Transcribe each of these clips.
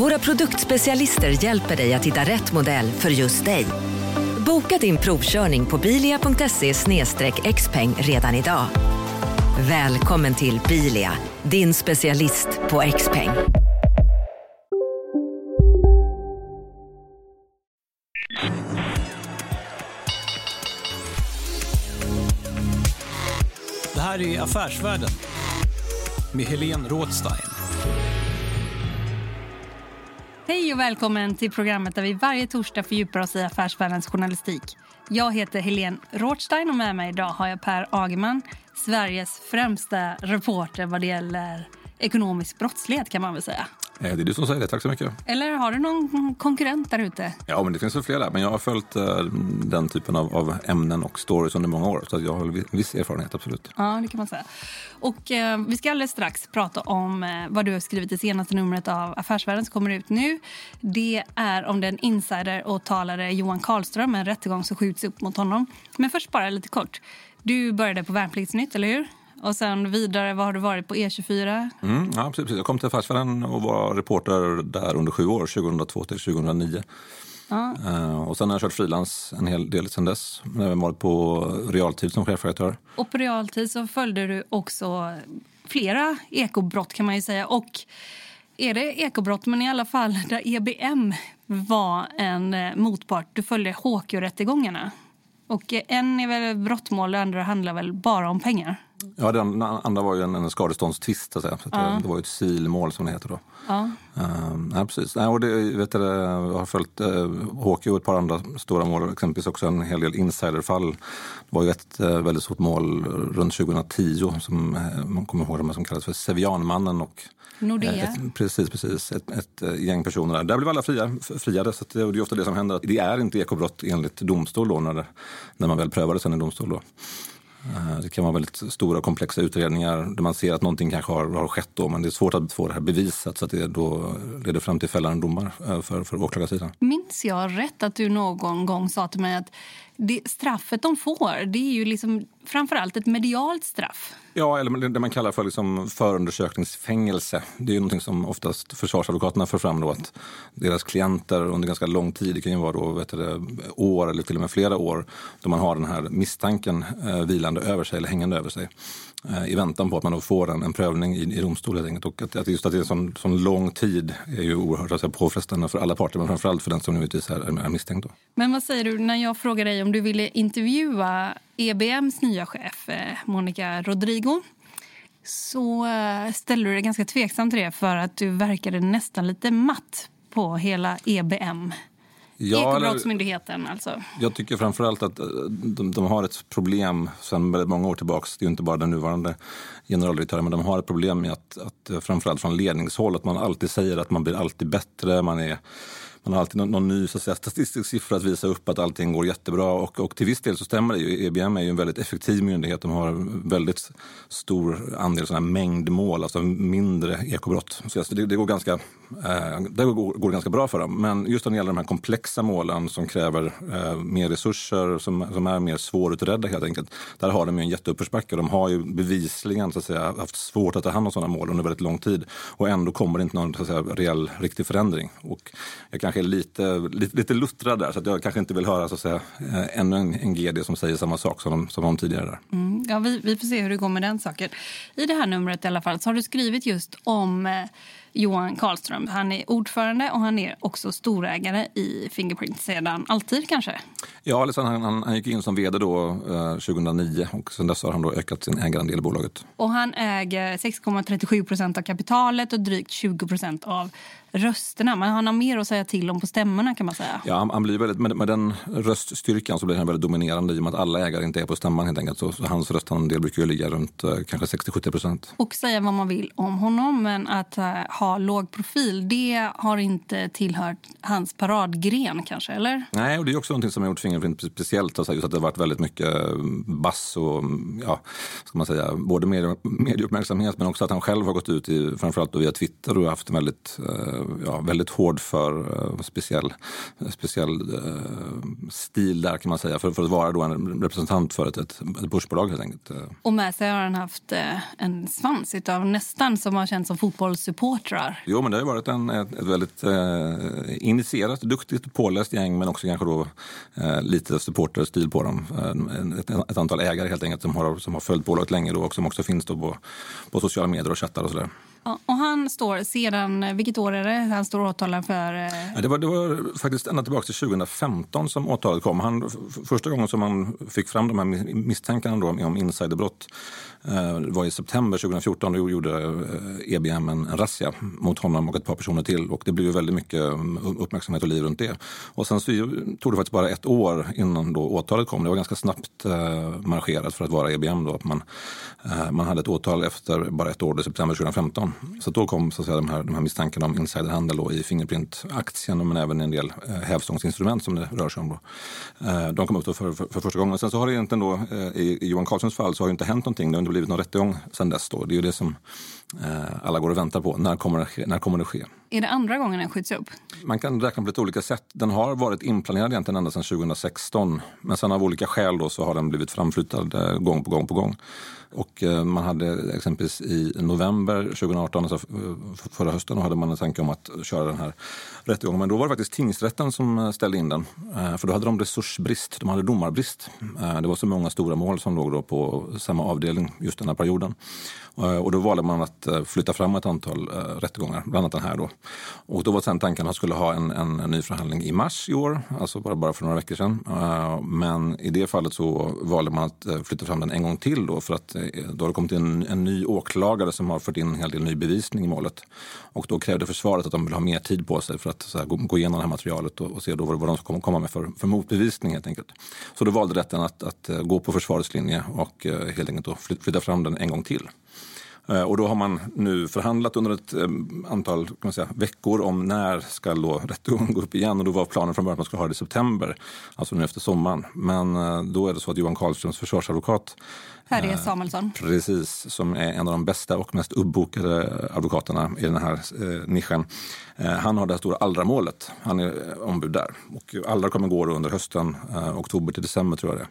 Våra produktspecialister hjälper dig att hitta rätt modell för just dig. Boka din provkörning på bilia.se xpeng redan idag. Välkommen till Bilia, din specialist på XPeng. Det här är Affärsvärlden med Helene Rådstein. Hej och välkommen till programmet där vi varje torsdag fördjupar oss i affärsvärldens journalistik. Jag heter Helene Rothstein och med mig idag har jag Per Agerman, Sveriges främsta reporter vad det gäller ekonomisk brottslighet kan man väl säga. Eh, Det är du som säger det, tack så mycket. Eller har du någon konkurrent där ute? Ja, men det finns väl flera, men jag har följt eh, den typen av, av ämnen och stories under många år, så jag har viss erfarenhet, absolut. Ja, det kan man säga. Och eh, vi ska alldeles strax prata om eh, vad du har skrivit i senaste numret av Affärsvärlden som kommer ut nu. Det är om den insider och talare Johan Karlström, en rättegång som skjuts upp mot honom. Men först bara lite kort. Du började på Värnpliktsnytt, eller hur? Och sen vidare, vad har du varit på E E24? Mm, ja, precis. Jag kom till Affärsvärlden och var reporter där under sju år, 2002 till 2009. Eh, och sen har jag kört frilans en hel del sen dess. Jag har varit på realtid som chefredaktör. Och på realtid så följde du också flera ekobrott kan man ju säga. Och är det ekobrott, men i alla fall där EBM var en eh, motpart. Du följde HQ-rättegångarna. Och en är väl brottmål, det andra handlar väl bara om pengar. Ja, den andra var ju en, en skadeståndstvist, så. Så att det, det var ju ett silmål som det heter då. Ja. Uh, nej, precis. Nej, och det, vet du, jag har följt uh, HQ och ett par andra stora mål, exempelvis också en hel del insiderfall. Det var ju ett uh, väldigt stort mål runt 2010 som uh, man kommer ihåg de som kallas för Sevianmannen och Nordea. Eh, Ett, precis, precis. Ett, ett eh, gäng personer där. Där blev alla fria, friade. Så det, det är ofta det som händer. att Det är inte ekobrott enligt domstol då, när, det, när man väl prövar det sen i domstol. Då. Eh, det kan vara väldigt stora och komplexa utredningar där man ser att någonting kanske har, har skett då, men det är svårt att få det här bevisat så att det då leder fram till fällande domar eh, för, för åklagarsidan. Minns jag rätt att du någon gång sa till mig att det, straffet de får det är ju liksom framförallt ett medialt straff? Ja, eller det man kallar för liksom förundersökningsfängelse. Det är ju någonting som oftast försvarsadvokaterna för fram då att deras klienter under ganska lång tid, det kan ju vara då, vet du, år eller till och med flera år, då man har den här misstanken eh, vilande över sig eller hängande över sig eh, i väntan på att man då får en, en prövning i, i domstol helt enkelt. Och att, att just att det är en sån, sån lång tid är ju oerhört alltså, påfrestande för alla parter, men framförallt för den som givetvis är, är misstänkt. Då. Men vad säger du när jag frågar dig om du ville intervjua EBMs nya chef eh, Monica Rodrigo så eh, ställer du dig ganska tveksam till det för att du verkade nästan lite matt på hela EBM. Ja, Ekobrottsmyndigheten alltså. Jag tycker framförallt att eh, de, de har ett problem sedan väldigt många år tillbaka. Det är inte bara den nuvarande generaldirektören, men de har ett problem med att, att framförallt från ledningshåll, att man alltid säger att man blir alltid bättre, man är man har alltid någon, någon ny så att säga, statistisk siffra att visa upp att allting går jättebra. Och, och till viss del så stämmer det ju. EBM är ju en väldigt effektiv myndighet. De har väldigt stor andel sådana här mängdmål, alltså mindre ekobrott. Så det, det, går ganska, eh, det går, går ganska bra för dem. Men just när det gäller de här komplexa målen som kräver eh, mer resurser, som, som är mer svårutredda helt enkelt. Där har de ju en jätteuppförsbacke. De har ju bevisligen så att säga, haft svårt att ta hand om sådana mål under väldigt lång tid. Och ändå kommer det inte någon så att säga, reell, riktig förändring. Och jag kan kanske är lite, lite, lite luttrad där, så att jag kanske inte vill höra så att säga, eh, ännu en, en GD som säger samma sak som de, som de tidigare. Där. Mm, ja, vi, vi får se hur det går med den saken. I det här numret i alla fall så har du skrivit just om eh, Johan Karlström. Han är ordförande och han är också storägare i Fingerprint sedan alltid kanske. Ja, liksom, han, han, han gick in som vd då, eh, 2009 och sen dess har han då ökat sin ägarandel i bolaget. Och han äger 6,37 procent av kapitalet och drygt 20 procent av rösterna. Men han har mer att säga till om på stämmorna kan man säga. Ja, han, han blir väldigt, med, med den röststyrkan så blir han väldigt dominerande i och med att alla ägare inte är på stämman helt enkelt. Så, så hans röstandel brukar ju ligga runt eh, kanske 60-70 procent. Och säga vad man vill om honom, men att eh, ha låg profil, det har inte tillhört hans paradgren kanske, eller? Nej, och det är också någonting som har gjort Fingerprint speciellt. Alltså just att det har varit väldigt mycket bass och ja, ska man säga, både medie, medieuppmärksamhet men också att han själv har gått ut i, framförallt via Twitter och haft en väldigt, eh, ja, väldigt hård för uh, speciell, speciell uh, stil där kan man säga för, för att vara då en representant för ett, ett, ett börsbolag helt enkelt. Och med sig har han haft en svans av nästan som har känts som fotbollssupportrar. Jo, men det har varit en, ett, ett väldigt initierat, duktigt, påläst gäng men också kanske då lite supporterstil på dem. Ett, ett, antal ägare helt enkelt som har, som har följt bolaget länge då och som också finns då på, på sociala medier och chattar och sådär. Och han står sedan, vilket år är det han står åtalad för? Eh? Ja, det, var, det var faktiskt ända tillbaka till 2015 som åtalet kom. Han, första gången som man fick fram de här misstänkandena om insiderbrott eh, var i september 2014. Då gjorde eh, EBM en, en razzia mot honom och ett par personer till. Och det blev väldigt mycket um, uppmärksamhet och liv runt det. Och sen så tog det faktiskt bara ett år innan då åtalet kom. Det var ganska snabbt eh, marscherat för att vara EBM. Då. Man, Eh, man hade ett åtal efter bara ett år, i september 2015. Så då kom så att säga, de, här, de här misstankarna om insiderhandel då, i Fingerprint-aktien men även en del eh, hävstångsinstrument som det rör sig om. Då. Eh, de kom upp då för, för, för, första gången. Sen så har det egentligen då, eh, i, i Johan Carlssons fall så har det inte hänt någonting. Det har inte blivit någon rättegång sen dess. Då. Det är ju det som alla går och väntar på. När kommer, det när kommer det ske? Är det andra gången den skjuts upp? Man kan räkna på lite olika sätt. Den har varit inplanerad egentligen ända sedan 2016. Men sen av olika skäl då så har den blivit framflyttad eh, gång på gång på gång. Och eh, man hade exempelvis i november 2018, alltså förra hösten, hade man en tanke om att köra den här rättegången. Men då var det faktiskt tingsrätten som eh, ställde in den. För då hade de resursbrist, de hade domarbrist. Det var så många stora mål som låg då på samma avdelning just den här perioden. Eh, och då valde man att eh, flytta fram ett antal eh, rättegångar, bland annat den här. Då. Och då var sen tanken att man skulle ha en, en, ny förhandling i mars i år, alltså bara, bara för några veckor sedan. Men i det fallet så valde man att flytta fram den en gång till då för att då har det kommit in en ny åklagare som har fört in en hel del ny bevisning i målet. Och då krävde försvaret att de vill ha mer tid på sig för att här, gå, gå, igenom det här materialet och, och se då vad, vad de ska komma med för, för motbevisning helt enkelt. Så då valde rätten att, att gå på försvarets linje och helt enkelt då flytta fram den en gång till. Eh, och då har man nu förhandlat under ett antal kan man säga, veckor om när ska då rättegången gå upp igen. Och då var planen från början att man skulle ha det i september, alltså nu efter sommaren. Men då är det så att Johan Karlströms försvarsadvokat Harry Samuelsson. Precis, som är en av de bästa och mest uppbokade advokaterna i den här eh, nischen. Eh, han har det här stora Allra-målet. Han är ombud där. Och Allra kommer gå under hösten, eh, oktober till december tror jag det eh,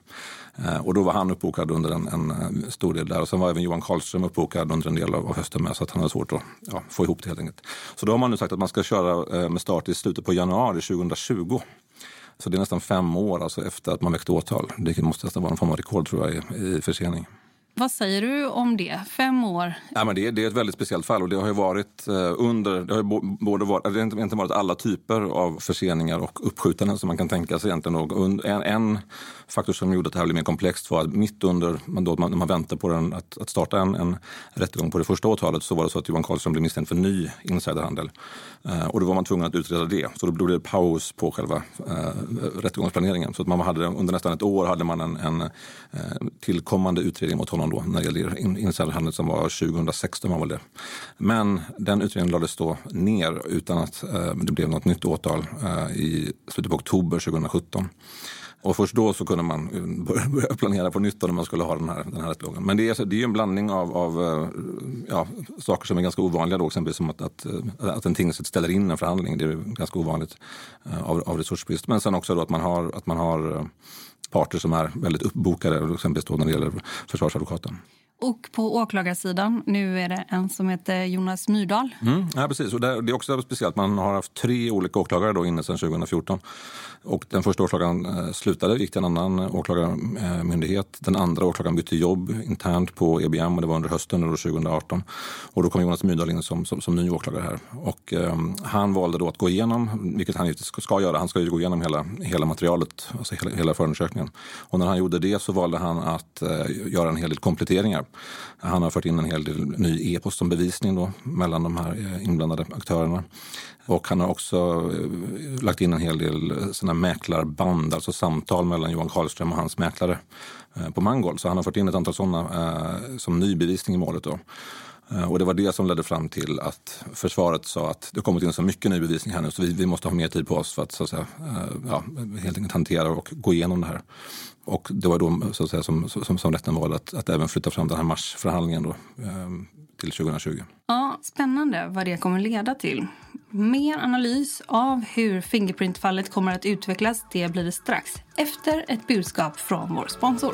Eh, och då var han uppbokad under en, en, eh, stor del där. Och sen var även Johan Karlström uppbokad under en del av, av hösten med. Så att han hade svårt att ja, få ihop det helt enkelt. Så då har man nu sagt att man ska köra eh, med start i slutet på januari 2020. Så det är nästan fem år alltså efter att man väckte åtal. Det måste nästan vara en form av rekord tror jag i, i försening. Vad säger du om det? Fem år? Ja, men det, det är ett väldigt speciellt fall och det har ju varit eh, under, det har ju både varit, det har inte varit alla typer av förseningar och uppskjutanden som man kan tänka sig egentligen. Och en, en faktor som gjorde att det här blev mer komplext var att mitt under, då man när man väntar på den, att, att starta en, en rättegång på det första åtalet så var det så att Johan Karlsson blev misstänkt för ny insiderhandel. Uh, och då var man tvungen att utreda det. Så då blev det paus på själva eh, rättegångsplaneringen. Så att man hade, under nästan ett år hade man en, en uh, tillkommande utredning mot honom då när det gäller insiderhandel som var 2016. Var det. Men den utredningen lades då ner utan att eh, det blev något nytt åtal eh, i slutet på oktober 2017. Och först då så kunde man eh, börja planera på nytt när man skulle ha den här, den här rättegången. Men det är, det är en blandning av, av ja, saker som är ganska ovanliga då, exempelvis som att, att, att en tingsrätt ställer in en förhandling. Det är ganska ovanligt av, av resursbrist. Men sen också då att man har, att man har parter som är väldigt uppbokade, exempelvis då när det gäller försvarsadvokaten. Och på åklagarsidan, nu är det en som heter Jonas Myrdal. Mm, ja, precis. Och det är också speciellt. Man har haft tre olika åklagare då inne sedan 2014. Och den första åklagaren eh, slutade, gick till en annan eh, åklagarmyndighet. Den andra åklagaren bytte jobb internt på EBM och det var under hösten 2018. Och då kom Jonas Myrdal in som, som, som ny åklagare här. Och eh, han valde då att gå igenom, vilket han ska göra, han ska ju gå igenom hela, hela materialet, alltså hela, hela förundersökningen. Och när han gjorde det så valde han att eh, göra en hel del kompletteringar han har fört in en hel del ny e-post som bevisning då, mellan de här eh, inblandade aktörerna. Och han har också eh, lagt in en hel del eh, sina mäklarband, alltså samtal mellan Johan Karlström och hans mäklare på Mangold. Så han har fört in ett antal sådana som ny bevisning i målet. Då. Eh, och det var det som ledde fram till att försvaret sa att det kommit in så mycket ny bevisning här nu så vi, vi måste ha mer tid på oss för att, så att säga, eh, ja, helt enkelt hantera och gå igenom det här. Och det var då så att säga, som, som, som rätten valde att, att även flytta fram den här marsförhandlingen då, ehm, till 2020. Ja, Spännande vad det kommer leda till. Mer analys av hur Fingerprint-fallet kommer att utvecklas det blir det strax efter ett budskap från vår sponsor.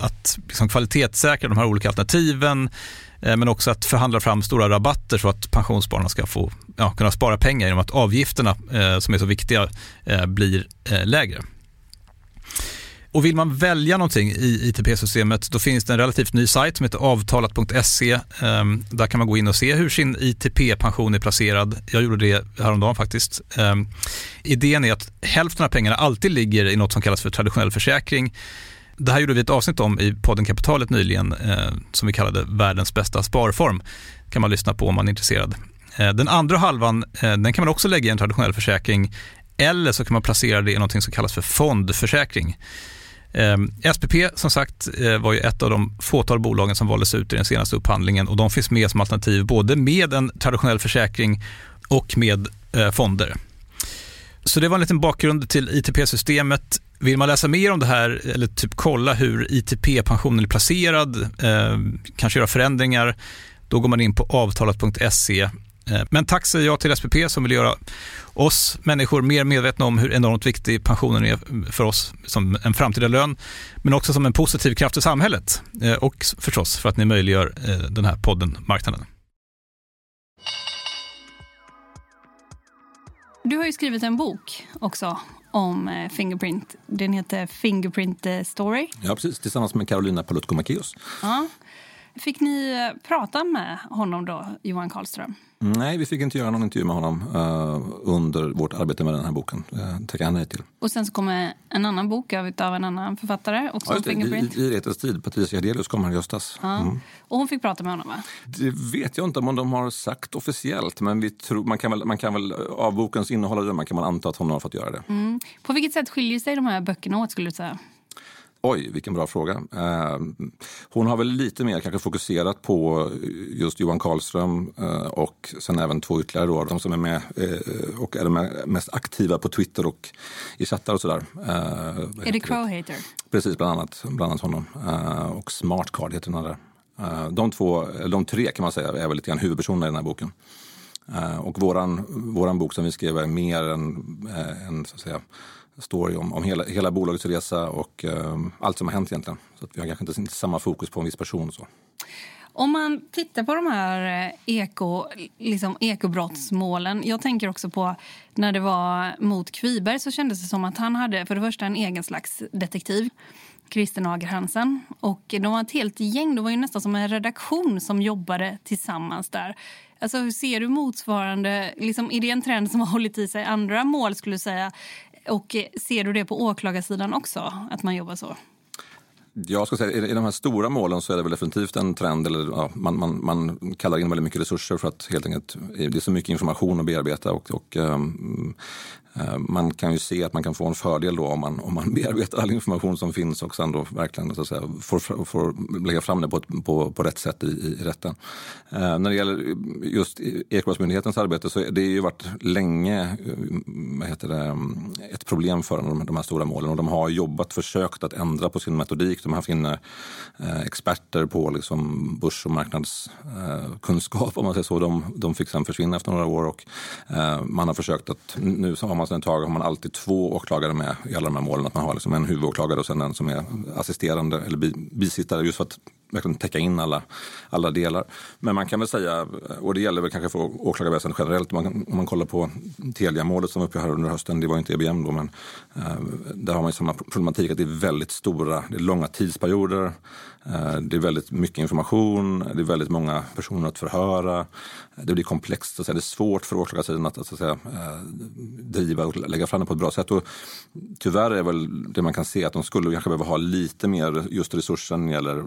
att liksom kvalitetssäkra de här olika alternativen eh, men också att förhandla fram stora rabatter så att pensionsspararna ska få ja, kunna spara pengar genom att avgifterna eh, som är så viktiga eh, blir eh, lägre. Och vill man välja någonting i ITP-systemet då finns det en relativt ny sajt som heter avtalat.se. Ehm, där kan man gå in och se hur sin ITP-pension är placerad. Jag gjorde det häromdagen faktiskt. Ehm, idén är att hälften av pengarna alltid ligger i något som kallas för traditionell försäkring. Det här gjorde vi ett avsnitt om i podden Kapitalet nyligen eh, som vi kallade världens bästa sparform. kan man lyssna på om man är intresserad. Eh, den andra halvan eh, den kan man också lägga i en traditionell försäkring eller så kan man placera det i något som kallas för fondförsäkring. Eh, SPP som sagt eh, var ju ett av de fåtal bolagen som valdes ut i den senaste upphandlingen och de finns med som alternativ både med en traditionell försäkring och med eh, fonder. Så det var en liten bakgrund till ITP-systemet. Vill man läsa mer om det här eller typ kolla hur ITP-pensionen är placerad, eh, kanske göra förändringar, då går man in på avtalat.se Eh, men tack säger jag till SPP som vill göra oss människor mer medvetna om hur enormt viktig pensionen är för oss som en framtida lön, men också som en positiv kraft i samhället eh, och förstås för att ni möjliggör eh, den här podden Marknaden. Du har ju skrivit en bok också om Fingerprint. Den heter Fingerprint Story. Ja, precis. Tillsammans med Carolina Palutko-Macéus. Ja. Fick ni prata med honom då, Johan Karlström? Nej, vi fick inte göra någon intervju med honom uh, under vårt arbete med den här boken. Uh, tackade han nej till. Och sen så kommer en annan bok av, en annan författare, också ja, Fingerprint. I, i Retens tid, Patricia Hedelius kommer i höstas. Ja. Mm. Och hon fick prata med honom va? Det vet jag inte om de har sagt officiellt, men vi tror, man, kan väl, man kan väl av bokens innehåll man kan man anta att hon har fått göra det. Mm. På vilket sätt skiljer sig de här böckerna åt skulle du säga? Oj, vilken bra fråga. Eh, hon har väl lite mer kanske fokuserat på just Johan Karlström eh, och sen även två ytterligare då, de som är med eh, och är de mest aktiva på Twitter och i chattar och sådär. Är det Crowhater? Precis, bland annat, bland annat honom. Och Smartcard heter den andra. De, två, de tre kan man säga är väl lite grann huvudpersonerna i den här boken. Och våran, våran bok som vi skrev är mer en, en så att säga, story om, om hela, hela bolagets resa och eh, allt som har hänt egentligen. Så att vi har kanske inte, inte samma fokus på en viss person. Så. Om man tittar på de här eh, eko, liksom ekobrottsmålen. Jag tänker också på när det var mot Kviberg så kändes det som att han hade för det första en egen slags detektiv. Kristen Nager Hansen. Och de var ett helt gäng, de var ju nästan som en redaktion som jobbade tillsammans där. Alltså, hur ser du motsvarande, liksom, är det en trend som har hållit i sig andra mål skulle säga? Och eh, ser du det på åklagarsidan också, att man jobbar så? Jag ska säga, i de här stora målen så är det väl definitivt en trend, eller ja, man, man, man kallar in väldigt mycket resurser för att helt enkelt, det är så mycket information att bearbeta och, och um, man kan ju se att man kan få en fördel då om man, om man bearbetar all information som finns och sen då verkligen så att säga, får, får lägga fram det på, på, på rätt sätt i, i rätten. Uh, när det gäller just Ekobrottsmyndighetens arbete så det det ju varit länge eh, vad heter det, ett problem för de, de här stora målen och de har jobbat, försökt att ändra på sin metodik. De har haft in experter på liksom börs och marknadskunskap om man säger så. De, de fick sen försvinna efter några år och eh, man har försökt att nu har man sedan ett tag har man alltid två åklagare med i alla de här målen. Att man har liksom en huvudåklagare och sen en som är assisterande eller bisittare just för att verkligen täcka in alla, alla delar. Men man kan väl säga, och det gäller väl kanske för åklagarväsendet generellt, om man, om man kollar på Telia-målet som var uppe här under hösten, det var inte EBM då, men eh, där har man ju samma problematik att det är väldigt stora, det är långa tidsperioder, eh, det är väldigt mycket information, det är väldigt många personer att förhöra, Eh, det blir komplext, så att säga. det är svårt för åklagarsidan att, att, att säga, eh, driva och lägga fram det på ett bra sätt. Och tyvärr är väl det man kan se att de skulle kanske behöva ha lite mer just resursen när gäller eh,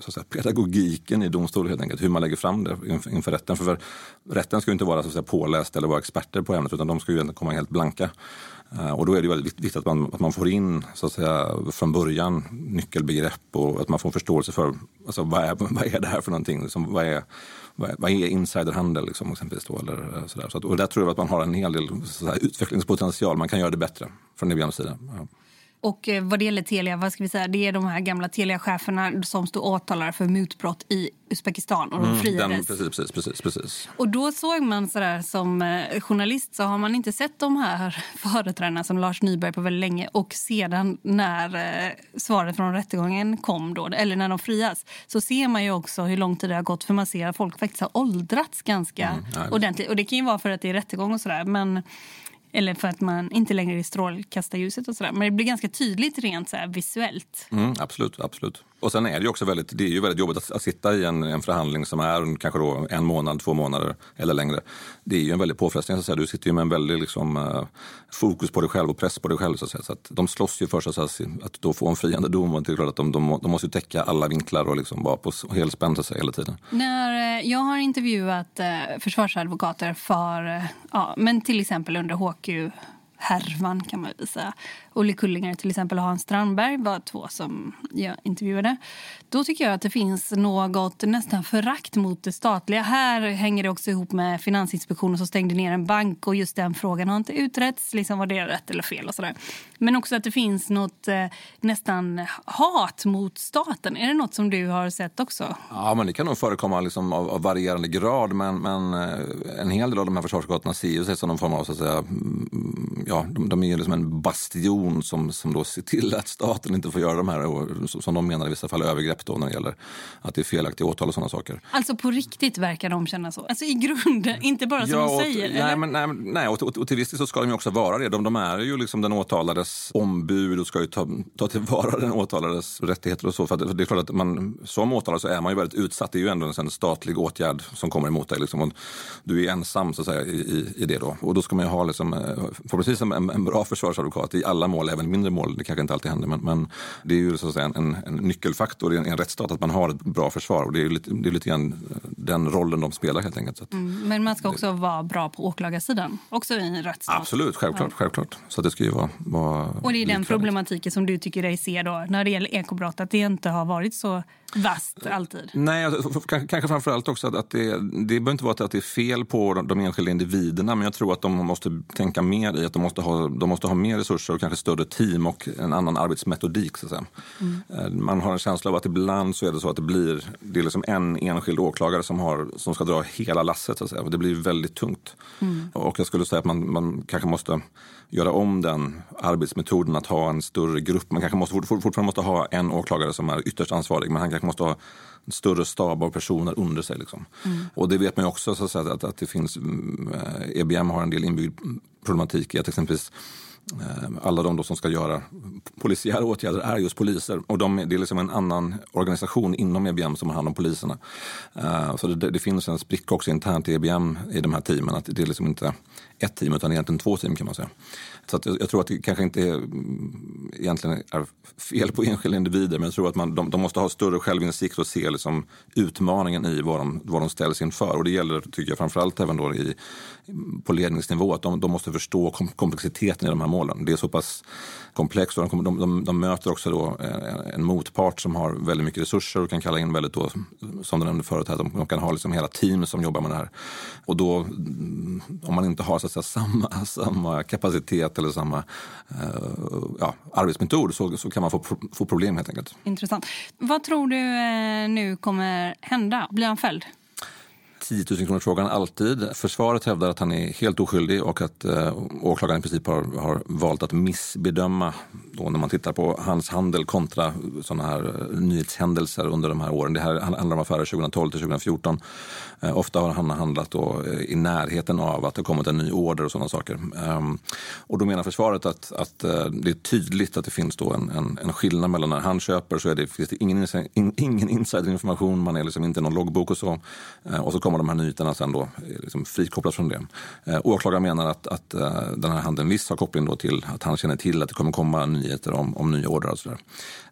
så att säga, pedagogiken i domstol helt enkelt. Hur man lägger fram det inför rätten. För, för rätten ska ju inte vara så att säga, påläst eller vara experter på ämnet utan de ska ju komma helt blanka. Eh, och då är det väldigt viktigt att man, att man får in så att säga, från början nyckelbegrepp och att man får förståelse för alltså, vad, är, vad är det här för någonting. Liksom, vad, är, vad är vad är insiderhandel liksom, exempelvis? Då, eller, eh, så där. Så att, och där tror jag att man har en hel del så här, utvecklingspotential. Man kan göra det bättre från IBMs sida. Ja. Och eh, vad det gäller Telia, vad ska vi säga, det är de här gamla Telia-cheferna som stod åtalade för mutbrott i Uzbekistan och de mm, friades. Den, precis, precis, precis, Och då såg man sådär som eh, journalist så har man inte sett de här företrädarna som Lars Nyberg på väldigt länge och sedan när eh, svaret från rättegången kom då, eller när de frias, så ser man ju också hur lång tid det har gått för man ser att folk faktiskt har åldrats ganska mm, ordentligt. Och det kan ju vara för att det är rättegång och sådär men eller för att man inte längre är i strålkastarljuset och sådär. Men det blir ganska tydligt rent så visuellt. Mm, absolut, absolut. Och sen är det ju också väldigt, det är ju väldigt jobbigt att, att sitta i en, en, förhandling som är kanske då en månad, två månader eller längre. Det är ju en väldig påfrestning. Så att säga. Du sitter ju med en väldig liksom, uh, fokus på dig själv och press på dig själv. Så att, säga. Så att de slåss ju för sig att, att då få en friande dom. Och det är klart att de, de, de måste ju täcka alla vinklar och liksom vara på helspänn sig hela tiden. När eh, jag har intervjuat uh, försvarsadvokater för, uh, ja, men till exempel under HQ härvan kan man säga. Olle Kullinger till exempel och Hans Strandberg var två som jag intervjuade. Då tycker jag att det finns något nästan förakt mot det statliga. Här hänger det också ihop med Finansinspektionen som stängde ner en bank och just den frågan har inte utretts. Liksom var det rätt eller fel och sådär. Men också att det finns något eh, nästan hat mot staten. Är det något som du har sett också? Ja, men det kan nog förekomma liksom av, av varierande grad. Men, men eh, en hel del av de här försvarsgatorna ser ju sig som någon form av så att säga, mm, ja, de, de är liksom en bastion som, som då ser till att staten inte får göra de här, som de menar i vissa fall, övergrepp då när det gäller att det är felaktiga åtal och sådana saker. Alltså på riktigt verkar de känna så? Alltså i grunden, inte bara som ja, de säger? nej, men, nej, nej och, och, och till viss del så ska de ju också vara det. De, de är ju liksom den åtalades ombud och ska ju ta, ta tillvara den åtalades rättigheter och så. För, att, det är klart att man, som åtalad så är man ju väldigt utsatt. Det är ju ändå en statlig åtgärd som kommer emot dig. Liksom, du är ensam så att säga, i, i det då. Och då ska man ju ha liksom, eh, förhoppningsvis en, en bra försvarsadvokat i alla mål, även mindre mål. Det kanske inte alltid händer, men, men det är ju så att säga en, en nyckelfaktor i en, en rättsstat att man har ett bra försvar. Och det är lite, det är lite grann den rollen de spelar helt enkelt. Att, mm, men man ska också det, vara bra på åklagarsidan, också i en rättsstat? Absolut, självklart. Ja. självklart. Så det ska ju vara, vara Och det är den problematiken som du tycker dig se då, när det gäller ekobrott, att det inte har varit så vasst alltid? Nej, alltså, kanske framförallt också att det, det behöver inte vara att det är fel på de enskilda individerna, men jag tror att de måste tänka mer i att de måste ha, de måste ha mer resurser och kanske större team och en annan arbetsmetodik. Så att säga. Mm. Man har en känsla av att ibland så är det så att det blir det är liksom en enskild åklagare som, har, som ska dra hela lasset. Så att säga. Det blir väldigt tungt. Mm. Och jag skulle säga att man, man kanske måste göra om den arbetsmetoden att ha en större grupp. Man kanske måste, fortfarande måste ha en åklagare som är ytterst ansvarig men han kanske måste ha en större stab av personer under sig. Liksom. Mm. Och det vet man ju också så att, att, att det finns, EBM mm, eh, e har en del inbyggd problematik i att exempelvis Ehm, alla de som ska göra polisiära åtgärder är just poliser. Och de, det är liksom en annan organisation inom EBM som har hand om poliserna. Uh, så det, det, finns en spricka också internt i EBM i de här teamen. Att det är liksom inte ett team utan egentligen två team kan man säga. Så att jag, jag, tror att det kanske inte är, mm, egentligen är fel på enskilda individer men jag tror att man, de, de måste ha större självinsikt och se liksom utmaningen i vad de, vad de ställs inför. Och det gäller, tycker jag, framförallt även då i, på ledningsnivå att de, de måste förstå komplexiteten i de här målen. Det är så pass komplext och de, de, de, de möter också då en, en, motpart som har väldigt mycket resurser och kan kalla in väldigt, då, som du nämnde förut, här, de, de kan ha liksom hela team som jobbar med det här. Och då, mm, om man inte har så att säga, samma, samma kapacitet eller samma eh, ja, arbetsmetod så, så kan man få, få problem helt enkelt. Intressant. Vad tror du eh, nu kommer hända? Blir han fälld? 10 000 kronors frågan alltid. Försvaret hävdar att han är helt oskyldig och att eh, åklagaren i princip har, har valt att missbedöma då när man tittar på hans handel kontra sådana här eh, nyhetshändelser under de här åren. Det här handlar om affärer 2012 till 2014. Eh, ofta har han handlat då eh, i närheten av att det kommit en ny order och sådana saker. Um, och då menar försvaret att, att eh, det är tydligt att det finns då en, en, en skillnad mellan när han köper så är det, finns det ingen, in, ingen insiderinformation, man är liksom inte någon loggbok och så. Uh, och så kommer de här nyheterna sen då eh, liksom frikopplas från det. Eh, åklagaren menar att, att eh, den här handeln visst har koppling då till att han känner till att det kommer komma nyheter om, om nya order och sådär.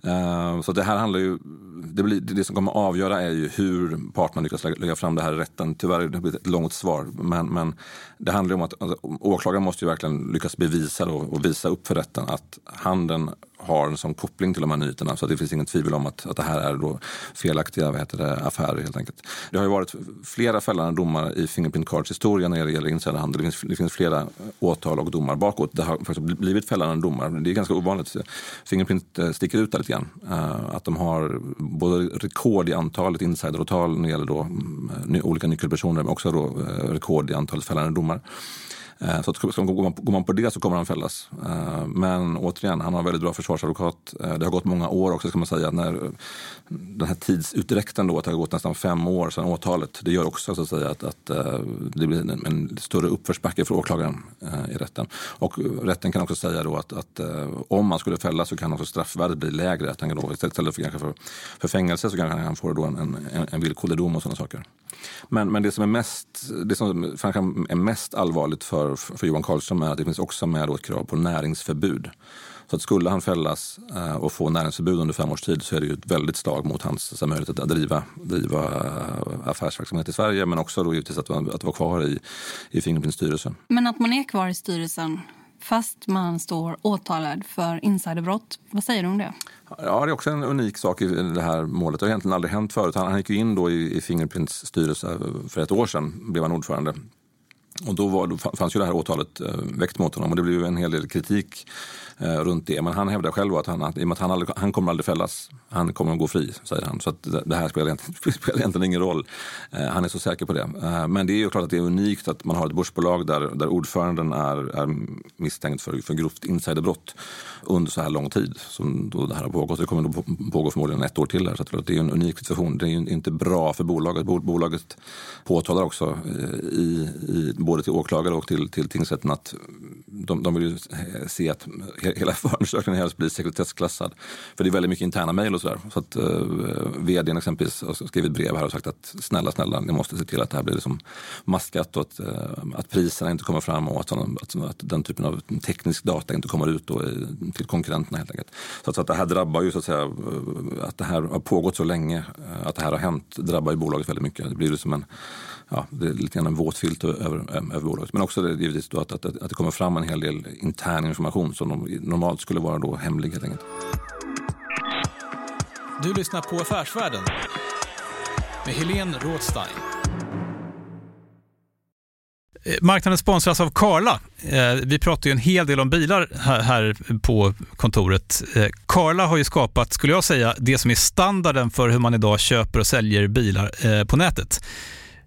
Eh, så det här handlar ju, det, blir, det som kommer avgöra är ju hur parterna lyckas lägga fram det här i rätten. Tyvärr det blir ett långt svar, men, men det handlar om att alltså, åklagaren måste ju verkligen lyckas bevisa då, och visa upp för rätten att handeln har som koppling till de här nyheterna så det finns inget tvivel om att, att det här är då felaktiga vad heter det, affärer helt enkelt. Det har ju varit flera fällande domar i Fingerprint Cards historia när det gäller insiderhandel. Det finns, det finns flera åtal och domar bakåt. Det har faktiskt blivit fällande domar. Det är ganska ovanligt. Fingerprint eh, sticker ut där lite grann. Eh, att de har både rekord i antalet insideråtal när det gäller då, mm, eh, olika nyckelpersoner men också då, rekord i antalet fällande domar. Eh, så att, går man på det så kommer han fällas. Eh, men återigen, han har väldigt bra försvarsadvokat. Eh, det har gått många år också ska man säga. När den här tidsutdräkten då, att det har gått nästan fem år sedan åtalet. Det gör också så att, säga, att, att det blir en, en större uppförsbacke för åklagaren i rätten. Och rätten kan också säga då att, att om man skulle fällas så kan också straffvärdet bli lägre. Att då, istället för, kanske för, för fängelse så kanske han får då en, en, en villkorlig dom och sådana saker. Men, men det som är mest, det som är mest allvarligt för, för Johan Karlström är att det finns också med ett krav på näringsförbud. Så att skulle han fällas eh, och få näringsförbud under fem års tid så är det ju ett väldigt slag mot hans möjlighet att driva, driva eh, affärsverksamhet i Sverige men också då givetvis att, att vara kvar i, i Fingerprints styrelse. Men att man är kvar i styrelsen fast man står åtalad för insiderbrott. Vad säger du om det? Ja, det är också en unik sak i det här målet. Det har egentligen aldrig hänt förut. Han, han gick in då i, i Fingerprints styrelse för ett år sedan, blev han ordförande. Och då, var, då fanns ju det här åtalet eh, väckt mot honom och det blev en hel del kritik eh, runt det. Men han hävdar själv att han, att, i och med att han, aldrig, han kommer aldrig fällas. Han kommer att gå fri, säger han. Så att det, här spelar egentligen, spelar egentligen ingen roll. Eh, han är så säker på det. Eh, men det är ju klart att det är unikt att man har ett börsbolag där, där ordföranden är, är misstänkt för, för grovt insiderbrott under så här lång tid som då det här har pågått. Det kommer att pågå förmodligen ett år till. Här, så att det är en unik situation. Det är ju inte bra för bolaget. Bolaget påtalar också eh, i, i, både till åklagare och till, till tingsrätten att de, de vill ju se att hela förundersökningen helst blir sekretessklassad. För det är väldigt mycket interna mejl och sådär. Så att eh, vdn exempelvis har skrivit brev här och sagt att snälla, snälla, ni måste se till att det här blir liksom maskat och att, eh, att priserna inte kommer fram och att, att, att, den typen av teknisk data inte kommer ut då, till konkurrenterna helt enkelt. Så att, så att det här drabbar ju så att säga, eh, att det här har pågått så länge, eh, att det här har hänt, drabbar ju bolaget väldigt mycket. Det blir liksom en ja, det är lite grann en våt filt över, Eh, över bolaget. Men också det, givetvis då att, att, att det kommer fram en hel del intern information som normalt skulle vara då hemlig helt enkelt. Du lyssnar på Affärsvärlden med Helene Rådstein. Eh, marknaden sponsras av Karla. Eh, vi pratar ju en hel del om bilar här på kontoret. Karla har ju skapat, skulle jag säga, det som är standarden för hur man idag köper och säljer bilar på nätet.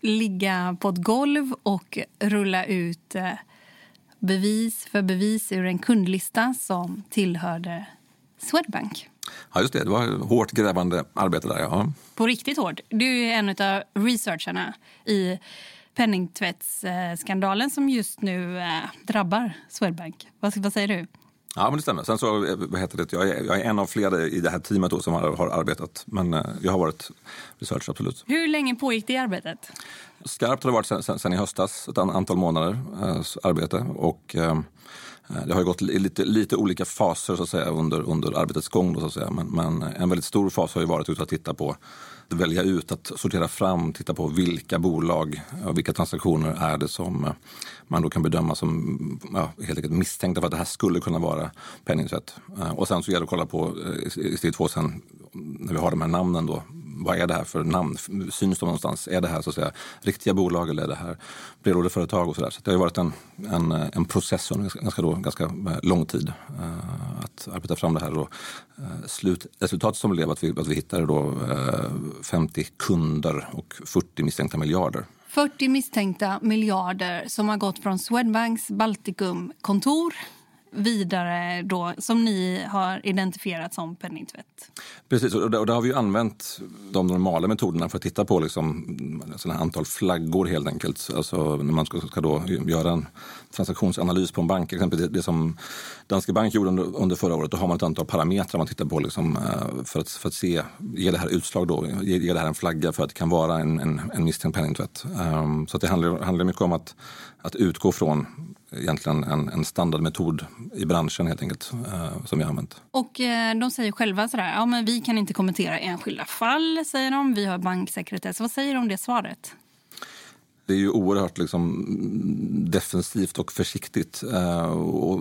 Ligga på ett golv och rulla ut eh, bevis för bevis ur en kundlista som tillhörde Swedbank. Ja, just det. Det var hårt grävande arbete där. Ja. På riktigt hårt. Du är en av researcherna i penningtvättsskandalen som just nu eh, drabbar Swedbank. Vad, vad säger du? Ja, men det stämmer. Sen så, eh, vad heter det, jag, är, jag är en av flera i det här teamet då som har, har arbetat. Men eh, jag har varit researcher, absolut. Hur länge pågick det arbetet? Skarpt har det varit sen, sen, sen i höstas, ett antal månader eh, arbete. Och, eh, Eh, det har gått i lite, lite olika faser så att säga, under, under arbetets gång. Då, så att säga. Men, men, en väldigt stor fas har ju varit att titta på, att välja ut, att sortera fram, titta på vilka bolag och vilka transaktioner är det som man då kan bedöma som ja, helt enkelt misstänkta för att det här skulle kunna vara penningtvätt. Eh, och sen så gäller det att kolla på eh, i steg två sen när vi har de här namnen då, vad är det här för namn? Syns de någonstans? Är det här så att säga riktiga bolag eller är det här brevlådeföretag och sådär? Så det har varit en, en, eh, en process under ganska, då, ganska lång tid uh, att arbeta fram det här. Uh, slutresultatet som blev att vi, att vi hittade då, uh, 50 kunder och 40 misstänkta miljarder. 40 misstänkta miljarder som har gått från Swedbanks Baltikum-kontor vidare då, som ni har identifierat som penningtvätt? Precis, och där, och där har vi använt de normala metoderna för att titta på liksom, sådana antal flaggor helt enkelt. Alltså när man ska, ska då göra en transaktionsanalys på en bank, exempelvis det, det som Danske Bank gjorde under, under, förra året, då har man ett antal parametrar man tittar på liksom, eh, för, att, för att se, ger det här utslag då? Ger, ger det här en flagga för att det kan vara en, en, en misstänkt penningtvätt? Um, så det handlar, handlar mycket om att, att utgå från egentligen en, en standardmetod i branschen helt enkelt eh, som vi har använt. Och eh, de säger själva sådär, ja men vi kan inte kommentera enskilda fall säger de, vi har banksekretess. Vad säger du om det svaret? Det är ju oerhört liksom, defensivt och försiktigt. Eh, och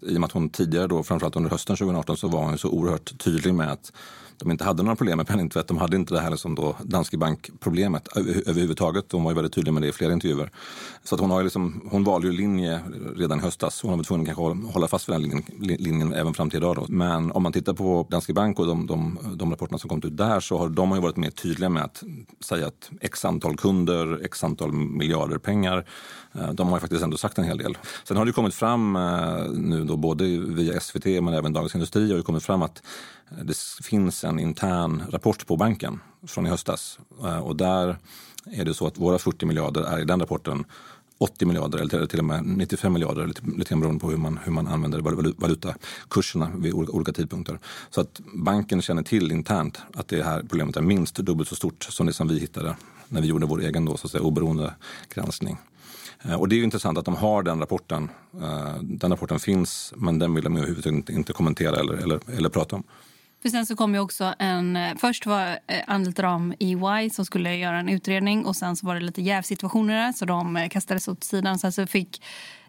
I och med att hon tidigare, då, framförallt under hösten 2018, så var hon så oerhört tydlig med att de inte hade några problem med penningtvätt. De hade inte det här liksom då Danske Bank-problemet överhuvudtaget. De var ju väldigt tydliga med det i flera intervjuer. Så att hon, har liksom, hon valde ju linje redan i höstas. Hon har varit tvungen att hålla fast vid den linjen, linjen även fram till idag. Då. Men om man tittar på Danske Bank och de, de, de rapporterna som kommit ut där så har de har ju varit mer tydliga med att säga att x antal kunder, x antal miljarder pengar. Eh, de har ju faktiskt ändå sagt en hel del. Sen har det kommit fram eh, nu då både via SVT men även Dagens Industri har det kommit fram att det finns en intern rapport på banken från i höstas. Eh, och där är det så att våra 40 miljarder är i den rapporten 80 miljarder eller till och med 95 miljarder, lite, lite grann beroende på hur man, hur man använder valutakurserna vid olika, olika tidpunkter. Så att banken känner till internt att det här problemet är minst dubbelt så stort som det som vi hittade när vi gjorde vår egen då, så att säga, oberoende granskning. Eh, och det är intressant att de har den rapporten. Eh, den rapporten finns, men den vill de överhuvudtaget inte kommentera eller, eller, eller prata om. För sen så kom ju också en... Eh, först var eh, Andeltram EY som skulle göra en utredning och sen så var det lite jävsituationer där så de eh, kastades åt sidan. Sen så fick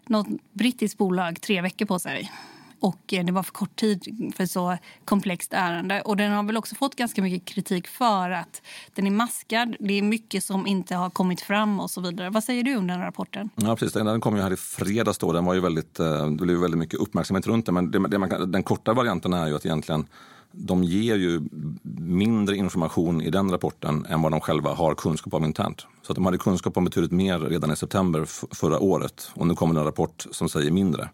något brittiskt bolag tre veckor på sig. Och eh, det var för kort tid för ett så komplext ärende. Och den har väl också fått ganska mycket kritik för att den är maskad. Det är mycket som inte har kommit fram och så vidare. Vad säger du om den rapporten? Ja, precis. Den kom ju här i fredags då. Den var ju väldigt, det blev väldigt mycket uppmärksamhet runt den. Men det, det man, den korta varianten är ju att egentligen de ger ju mindre information i den rapporten än vad de själva har kunskap om internt. Så att de hade kunskap om betydligt mer redan i september förra året och nu kommer en rapport som säger mindre.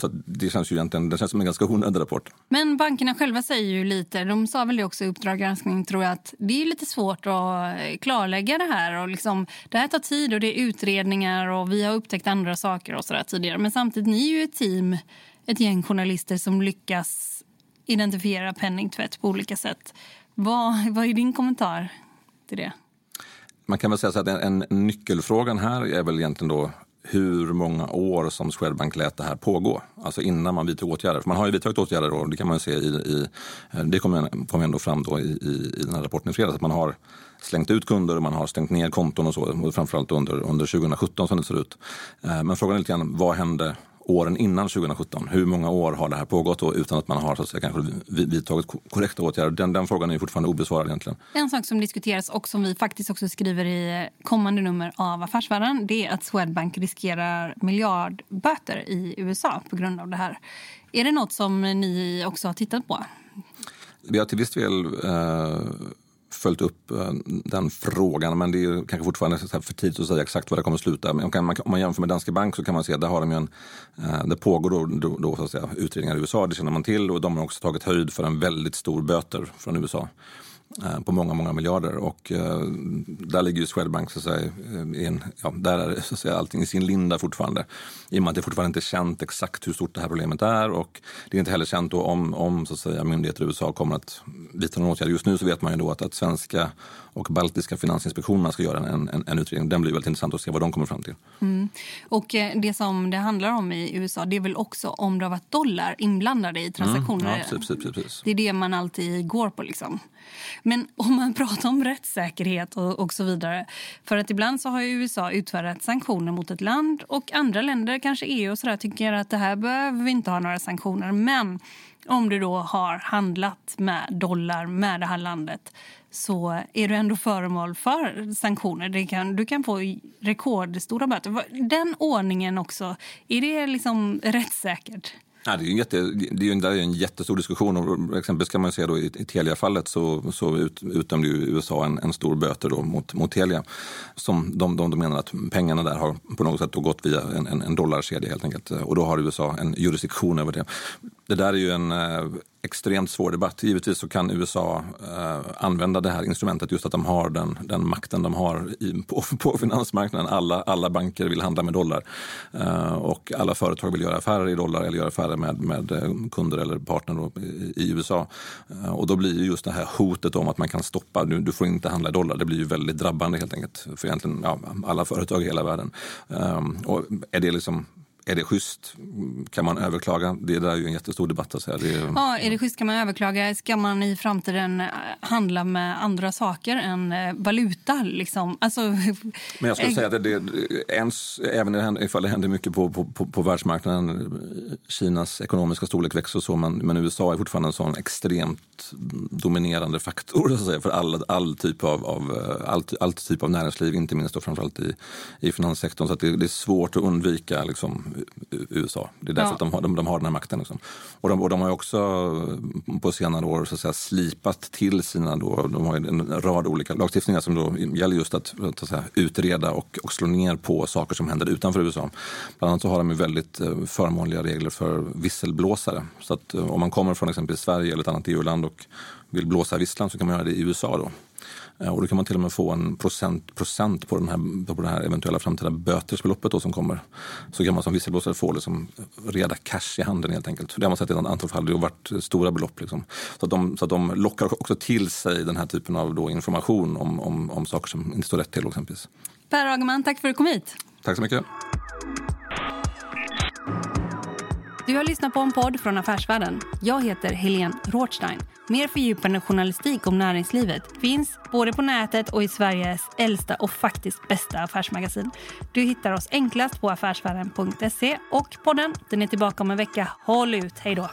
så det känns ju egentligen det känns som en ganska onödig rapport. Men bankerna själva säger ju lite, de sa väl det också i Uppdrag granskning tror jag, att det är lite svårt att eh, klarlägga det här. Och liksom, det här tar tid och det är utredningar och vi har upptäckt andra saker och så där tidigare. Men samtidigt, ni är ju ett team, ett gäng journalister som lyckas identifiera penningtvätt på olika sätt. Vad, vad är din kommentar till det? Man kan väl säga så att en, en nyckelfrågan här är väl egentligen då hur många år som Swedbank lät det här pågå. Alltså innan man vidtog åtgärder. För man har ju vidtagit åtgärder och det kan man se i, i eh, det kommer, kommer ändå fram då i, i, i den här rapporten i fredags att man har slängt ut kunder och man har stängt ner konton och så. Framförallt under, under 2017 som det ser ut. Eh, men frågan är lite grann, vad hände åren innan 2017. Hur många år har det här pågått då, utan att man har så att säga, kanske vidtagit korrekta åtgärder? Den, den frågan är fortfarande obesvarad egentligen. En sak som diskuteras och som vi faktiskt också skriver i kommande nummer av Affärsvärlden det är att Swedbank riskerar miljardböter i USA på grund av det här. Är det något som ni också har tittat på? Vi har till viss del eh, följt upp eh, den frågan men det är kanske fortfarande för tidigt att säga exakt vad det kommer att sluta. Men om man jämför med Danske Bank så kan man se att där har de en, eh, det pågår då, då, då så att säga, utredningar i USA, det känner man till och de har också tagit höjd för en väldigt stor böter från USA. Eh, på många, många miljarder. Och eh, där ligger ju Swedbank, så att säga, eh, in, ja, där är så att säga, allting i sin linda fortfarande. I och med att det fortfarande inte är känt exakt hur stort det här problemet är och det är inte heller känt om, om så att säga, myndigheter i USA kommer att vidta någon åtgärd. Just nu så vet man ju då att, att svenska och baltiska finansinspektionerna ska göra en, en, en utredning. Den blir väldigt intressant att se vad de kommer fram till. Mm. Och det som det handlar om i USA det är väl också om det har varit dollar inblandade i transaktioner. Mm, ja, precis, precis, precis. Det är det man alltid går på. liksom. Men om man pratar om rättssäkerhet och, och, så vidare. För att ibland så har USA utfärdat sanktioner mot ett land och andra länder, kanske EU och så där, tycker att det här behöver vi inte ha några sanktioner. Men om du då har handlat med dollar med det här landet så är du ändå föremål för sanktioner. Kan, du kan få rekordstora böter. Den ordningen också, är det liksom rättssäkert? Ja, det är en, jätte, det är en, det är en jättestor diskussion. Och exempelvis kan man se då i, i Telia-fallet så, så ut, utdömde USA en, en stor böter då mot, mot Telia. Som de, de, de menar att pengarna där har på något sätt gått via en, en, en dollarkedja helt enkelt. Och då har USA en jurisdiktion över det. Det där är ju en eh, extremt svår debatt. Givetvis så kan USA eh, använda det här instrumentet just att de har den, den makten de har i, på, på finansmarknaden. Alla, alla banker vill handla med dollar eh, och alla företag vill göra affärer i dollar eller göra affärer med, med eh, kunder eller partner i, i, USA. Eh, och då blir just det här hotet om att man kan stoppa, du, du får inte handla i dollar, det blir ju väldigt drabbande helt enkelt för egentligen ja, alla företag i hela världen. Eh, och är det liksom är det schysst? Kan man överklaga? Det där är ju en jättestor debatt. Att säga. Det är... Ja, är det schysst kan man överklaga. Ska man i framtiden eh, handla med andra saker än eh, valuta? Liksom? Alltså... Men jag skulle säga att det, ens, även ifall det händer mycket på, på, på, världsmarknaden, Kinas ekonomiska storlek växer och så, men, men USA är fortfarande en sån extremt dominerande faktor säga, för all, all, typ av, av, eh, all, all typ av näringsliv, inte minst då framförallt i, i finanssektorn. Så det, det, är svårt att undvika liksom, USA. Det är därför ja. att de har, de, de, har den här makten. Liksom. Och, de, och de har också på senare år så att säga, slipat till sina, då, de har en rad olika lagstiftningar som då gäller just att, att säga, utreda och, och slå ner på saker som händer utanför USA. Bland annat så har de väldigt eh, förmånliga regler för visselblåsare. Så att eh, om man kommer från exempelvis Sverige eller ett annat EU-land och vill blåsa visslan så kan man göra det i USA. Då. Eh, och då kan man till och med få en procent, procent på, den här, på det här eventuella framtida bötesbeloppet då som kommer. Så kan man som visselblåsare få liksom reda cash i handen helt enkelt. Det har man sett i ett antal fall. Det har varit stora belopp. Liksom. Så, att de, så att de lockar också till sig den här typen av information om, om, om saker som inte står rätt till exempelvis. Per Agerman, tack för att du kom hit. Tack så mycket. Du har lyssnat på en podd från Affärsvärlden. Jag heter Helene Rothstein. Mer fördjupande journalistik om näringslivet finns både på nätet och i Sveriges äldsta och faktiskt bästa affärsmagasin. Du hittar oss enklast på affärsvärlden.se och podden den är tillbaka om en vecka. Håll ut, hej då!